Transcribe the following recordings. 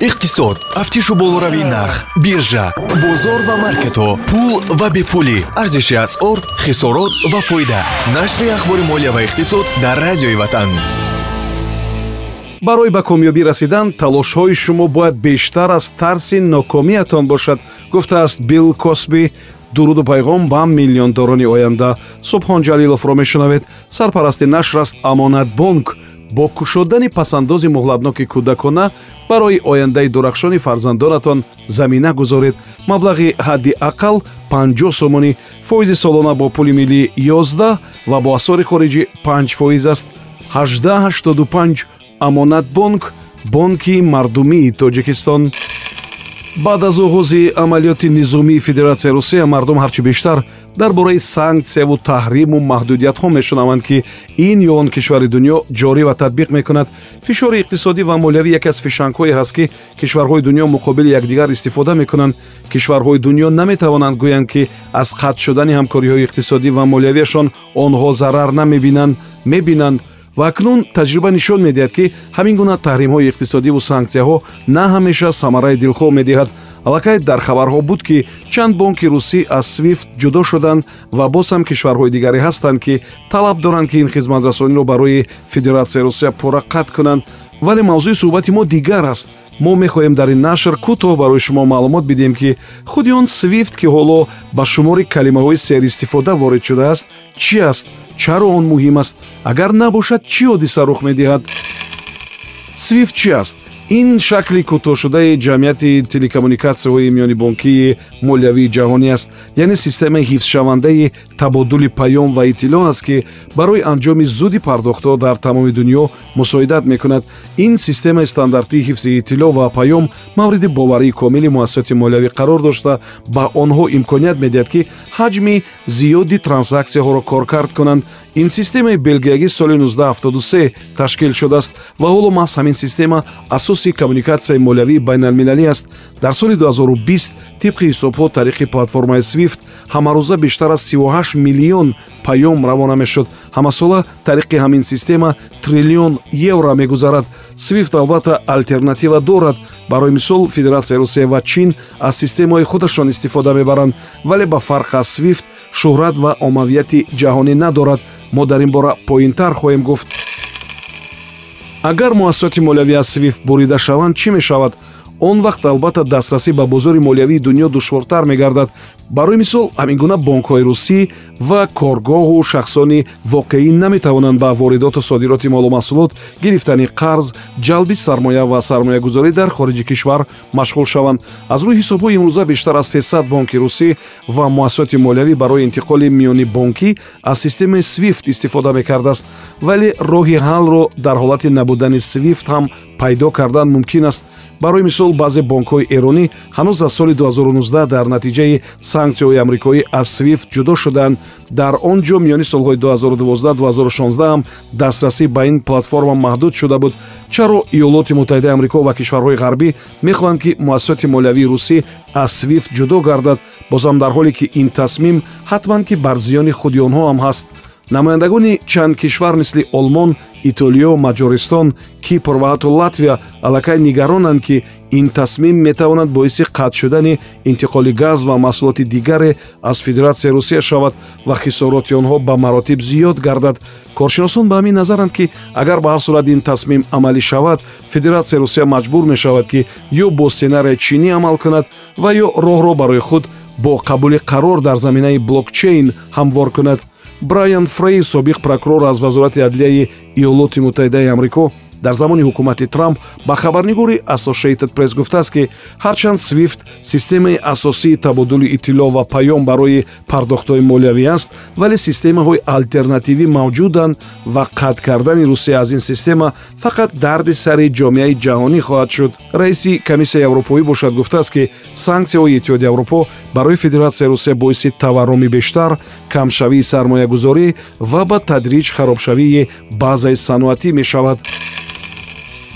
иқтисод. Тафтишу болоравии нарх биржа бозор ва маркетҳо пул ва бепулӣ. Арзиши асъор хисорот ва фоида. Нашри ахбори молия ва иқтисод дар радиои ватан. Барои ба комёбӣ расидан талошҳои шумо бояд бештар аз тарси нокомиятон бошад гуфтааст билл косби. Дуруду пайғом ба миллиондорони оянда. Субҳон ҷалиловро мешунавед. Сарпарасти нашр аст амонатбонк бо кушодани пасандози муҳлатноки кӯдакона барои ояндаи дурахшони фарзандонатон замина гузоред. Маблағи ҳадди ақал 50 сомонӣ фоизи солона бо пули миллӣ 11 ва бо асъори хориҷӣ 5 фоиз аст. 1885 амонатбонк бонки мардумии тоҷикистон баъд аз оғози амалиёти низомии федератсияи русия мардум ҳарчи бештар дар бораи санксияву таҳриму маҳдудиятҳо мешунаванд ки ин ё он кишвари дунё ҷорӣ ва татбиқ мекунад. Фишори иқтисодӣ ва молиявӣ яке аз фишангҳое ҳаст ки кишварҳои дунё муқобили якдигар истифода мекунанд. Кишварҳои дунё наметавонанд гӯянд ки аз қатъ шудани ҳамкориҳои иқтисодӣ ва молиявиашон онҳо зарар намебинанд мебинанд ва акнун таҷриба нишон медиҳад ки ҳамин гуна таҳримҳои иқтисодиву санксияҳо на ҳамеша самараи дилхоҳ медиҳад. Аллакай дар хабарҳо буд ки чанд бонки русӣ аз свифт ҷудо шуданд ва боз ҳам кишварҳои дигаре ҳастанд ки талаб доранд ки ин хизматрасониро барои федератсияи русия пурра қатъ кунанд. Вале мавзӯи суҳбати мо дигар аст мо мехоҳем дар ин нашр кӯтоҳ барои шумо маълумот бидиҳем ки худи он свифт ки ҳоло ба шумори калимаҳои серистифода ворид шудааст чӣ аст? Чаро он муҳим аст? Агар набошад чӣ ҳодиса рух медиҳад? Свифт чӣ аст ин шакли кӯтоҳшудаи ҷамъияти телекоммуникатсияҳои миёнибонкии молиявии ҷаҳонӣ аст. Яъне системаи ҳифзшавандаи табодули паём ва иттилоъ аст ки барои анҷоми зуди пардохтҳо дар тамоми дунё мусоидат мекунад. Ин системаи стандартии ҳифзи иттилоъ ва паём мавриди боварии комили муассисоти молиявӣ қарор дошта ба онҳо имконият медиҳад ки ҳаҷми зиёди трансаксияҳоро коркард кунанд. Ин системаи белгиягӣ соли 1973 ташкил шудааст ва ҳоло маҳз ҳамин система асоси коммуникатсияи молиявии байналмилалӣ аст. Дар соли 2020 тибқи ҳисобҳо тариқи платформаи свифт ҳамарӯза бештар аз 38 миллион паём равона мешуд. Ҳамасола тариқи ҳамин система триллион евро мегузарад. Свифт албатта алтернатива дорад. Барои мисол федератсияи русия ва чин аз системаҳои худашон истифода мебаранд. Вале ба фарқ аз свифт шӯҳрат ва оммавияти ҷаҳонӣ надорад. Мо дар ин бора поинтар хоҳем гуфт агар муассисоти молиявӣ аз свифт бурида шаванд чӣ мешавад он вақт албатта дастрасӣ ба бозори молиявии дунё душвортар мегардад. Барои мисол ҳамин гуна бонкҳои русӣ ва коргоҳу шахсони воқеӣ наметавонанд ба воридоту содироти молумаҳсулот гирифтани қарз ҷалби сармоя ва сармоягузорӣ дар хориҷи кишвар машғул шаванд. Аз рӯи ҳисобҳои имрӯза бештар аз 300 бонки русӣ ва муассисоти молиявӣ барои интиқоли миёнибонкӣ аз системаи свифт истифода мекардааст. Вале роҳи ҳаллро дар ҳолати набудани свифт ҳам пайдо кардан мумкин аст. Барои мисол баъзе бонкҳои эронӣ ҳанӯз аз соли 2019 дар натиҷаи санксияҳои амрикоӣ аз свифт ҷудо шуданд. Дар он ҷо миёни солҳои 2012-2016 ҳам дастрасӣ ба ин платформа маҳдуд шуда буд. Чаро иёлоти муттаҳидаи амрико ва кишварҳои ғарбӣ мехоҳанд ки муассисоти молиявии русӣ аз свифт ҷудо гардад бозам дар ҳоле ки ин тасмим ҳатман ки бар зиёни худи онҳо ҳам ҳаст намояндагони чанд кишвар мисли олмон итолиё маҷористон кипр ва ҳатто латвия аллакай нигаронанд ки ин тасмим метавонад боиси қатъ шудани интиқоли газ ва маҳсулоти дигаре аз федератсияи русия шавад ва хисороти онҳо ба маротиб зиёд гардад. коршиносон ба ҳамин назаранд ки агар ба ҳар сурат ин тасмим амалӣ шавад федератсияи русия маҷбур мешавад ки ё бо сценарияи чинӣ амал кунад ва ё роҳро барои худ бо қабули қарор дар заминаи блокчейн ҳамвор кунад брайан фрей собиқ прокурор аз вазорати адлияи иёлоти муттаҳидаи амрико дар замони ҳукумати трамп ба хабарнигори associated press гуфтааст ки ҳарчанд свифт системаи асосии табодули иттилоъ ва паём барои пардохтҳои молиявӣ аст вале системаҳои алтернативӣ мавҷуданд ва қатъ кардани русия аз ин система фақат дарди сари ҷомеаи ҷаҳонӣ хоҳад шуд. Раиси комиссияи аврупоӣ бошад гуфтааст ки санксияҳои иттиҳоди аврупо барои федератсияи русия боиси таворруми бештар камшавии сармоягузорӣ ва ба тадриҷ харобшавии баъзаи саноатӣ мешавад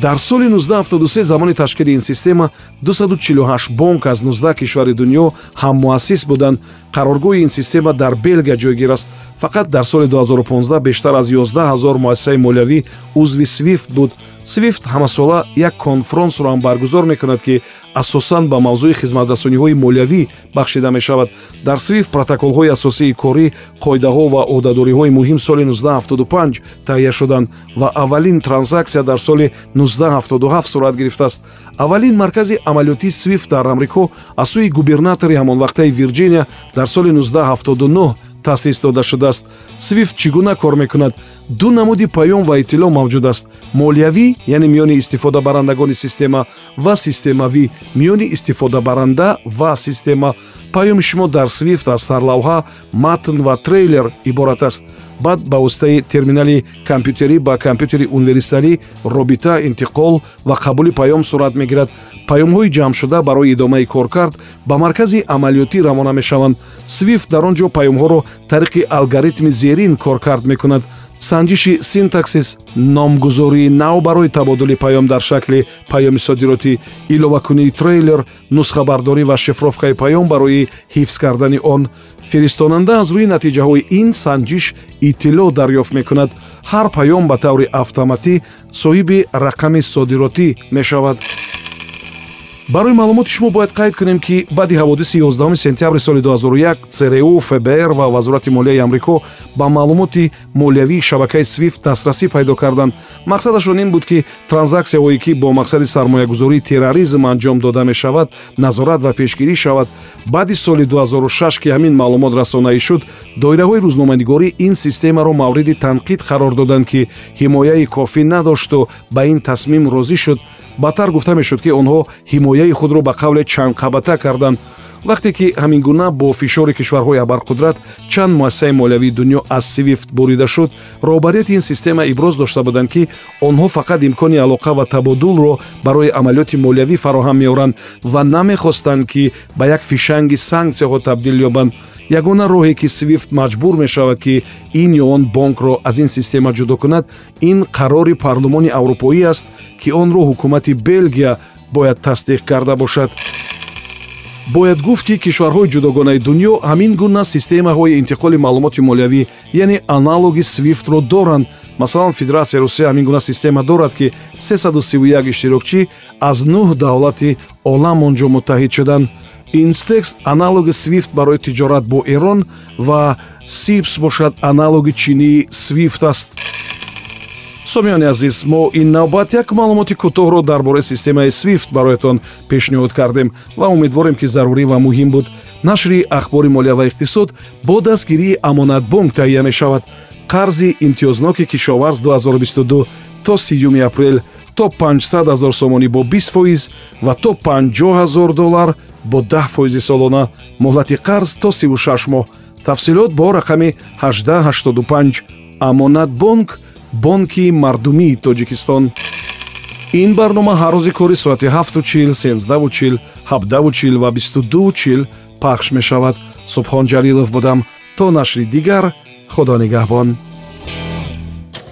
дар соли 1973 замони ташкили ин система 248 бонк аз 19 кишвари дунё ҳаммуассис буданд. Қароргоҳи ин система дар белгия ҷойгир аст. Фақат дар соли 2015 бештар аз 11 ҳазор муассисаи молиявӣ узви свифт буд свифт ҳамасола як конфронсро ҳам баргузор мекунад ки асосан ба мавзӯи хизматрасониҳои молиявӣ бахшида мешавад. Дар свифт протоколҳои асосии корӣ қоидаҳо ва одадориҳои муҳим соли 1975 таҳия шуданд ва аввалин транзаксия дар соли 1977 сурат гирифтааст. Аввалин маркази амалиётии свифт дар амрико аз сӯи губернатори ҳамонвақтаи вирҷиния дар соли 1979 таъсис дода шудааст. Свифт чӣ гуна кор мекунад? Ду намуди паём ва иттилоъ мавҷуд аст. Молиявӣ яъне миёни истифодабарандагони система ва системавӣ. Миёни истифодабаранда ва система. Паёми шумо дар свифт аз сарлавҳа матн ва трейлер иборат аст баъд ба воситаи терминали компютерӣ ба компютери универсалӣ робита интиқол ва қабули паём сурат мегирад. Паёмҳои ҷамъшуда барои идомаи коркард ба маркази амалиётӣ равона мешаванд. Свифт дар он ҷо паёмҳоро тариқи алгоритми зерин коркард мекунад санҷиши синтаксис номгузории нав барои табодули паём дар шакли паёми содиротӣ иловакунии трейлер нусхабардорӣ ва шифровкаи паём барои ҳифз кардани он. Фиристонанда аз рӯи натиҷаҳои ин санҷиш иттилоъ дарёфт мекунад. Ҳар паём ба таври автоматӣ соҳиби рақами содиротӣ мешавад барои маълумоти шумо бояд қайд кунем ки баъди ҳаводиси 11 сентябри соли 2001 цру фбр ва вазорати молияи амрико ба маълумоти молиявии шабакаи свифт дастрасӣ пайдо карданд. Мақсадашон ин буд ки транзаксияҳое ки бо мақсади сармоягузории терроризм анҷом дода мешавад назорат ва пешгирӣ шавад. Баъди соли 2006 ки ҳамин маълумот расонаӣ шуд доираҳои рӯзноманигорӣ ин системаро мавриди танқид қарор доданд ки ҳимояи кофӣ надошту ба ин тасмим розӣ шуд баъдтар гуфта мешуд ки онҳо ҳимояи худро ба қавле чандқабата карданд. Вақте ки ҳамин гуна бо фишори кишварҳои абарқудрат чанд муассисаи молиявии дунё аз свифт бурида шуд роҳбарияти ин система иброз дошта буданд ки онҳо фақат имкони алоқа ва табодулро барои амалиёти молиявӣ фароҳам меоранд ва намехостанд ки ба як фишанги санксияҳо табдил ёбанд ягона роҳе ки свифт маҷбур мешавад ки ин ё он бонкро аз ин система ҷудо кунад ин қарори парлумони аврупоӣ аст ки онро ҳукумати белгия бояд тасдиқ карда бошад. Бояд гуфт ки кишварҳои ҷудогонаи дунё ҳамин гуна системаҳои интиқоли маълумоти молиявӣ яъне аналоги свифтро доранд. Масалан федератсияи русия ҳамин гуна система дорад ки 331 иштирокчӣ аз нӯҳ давлати олам он ҷо муттаҳид шуданд инстекс аналоги свифт барои тиҷорат бо эрон ва сипс бошад аналоги чинии свифт аст. Сомиёни азиз мо ин навбат як маълумоти кӯтоҳро дар бораи системаи свифт бароятон пешниҳод кардем ва умедворем ки зарурӣ ва муҳим буд. Нашри ахбори молия ва иқтисод бо дастгирии амонатбонк таҳия мешавад. Қарзи имтиёзноки кишоварз 2022 то 3 апрел то 500 ҳазор сомонӣ бо 20 фоиз ва то 50 ҳазор доллар бо 10 фоизи солона. Муҳлати қарз то 36 моҳ. Тафсилот бо рақами 1885 амонатбонк бонки мардумии тоҷикистон. Ин барнома ҳар рӯзи кори соати 7чил 1сенздаучил 7дачил ва 22чил пахш мешавад. Субҳон ҷалилов будам. То нашри дигар худо нигаҳбон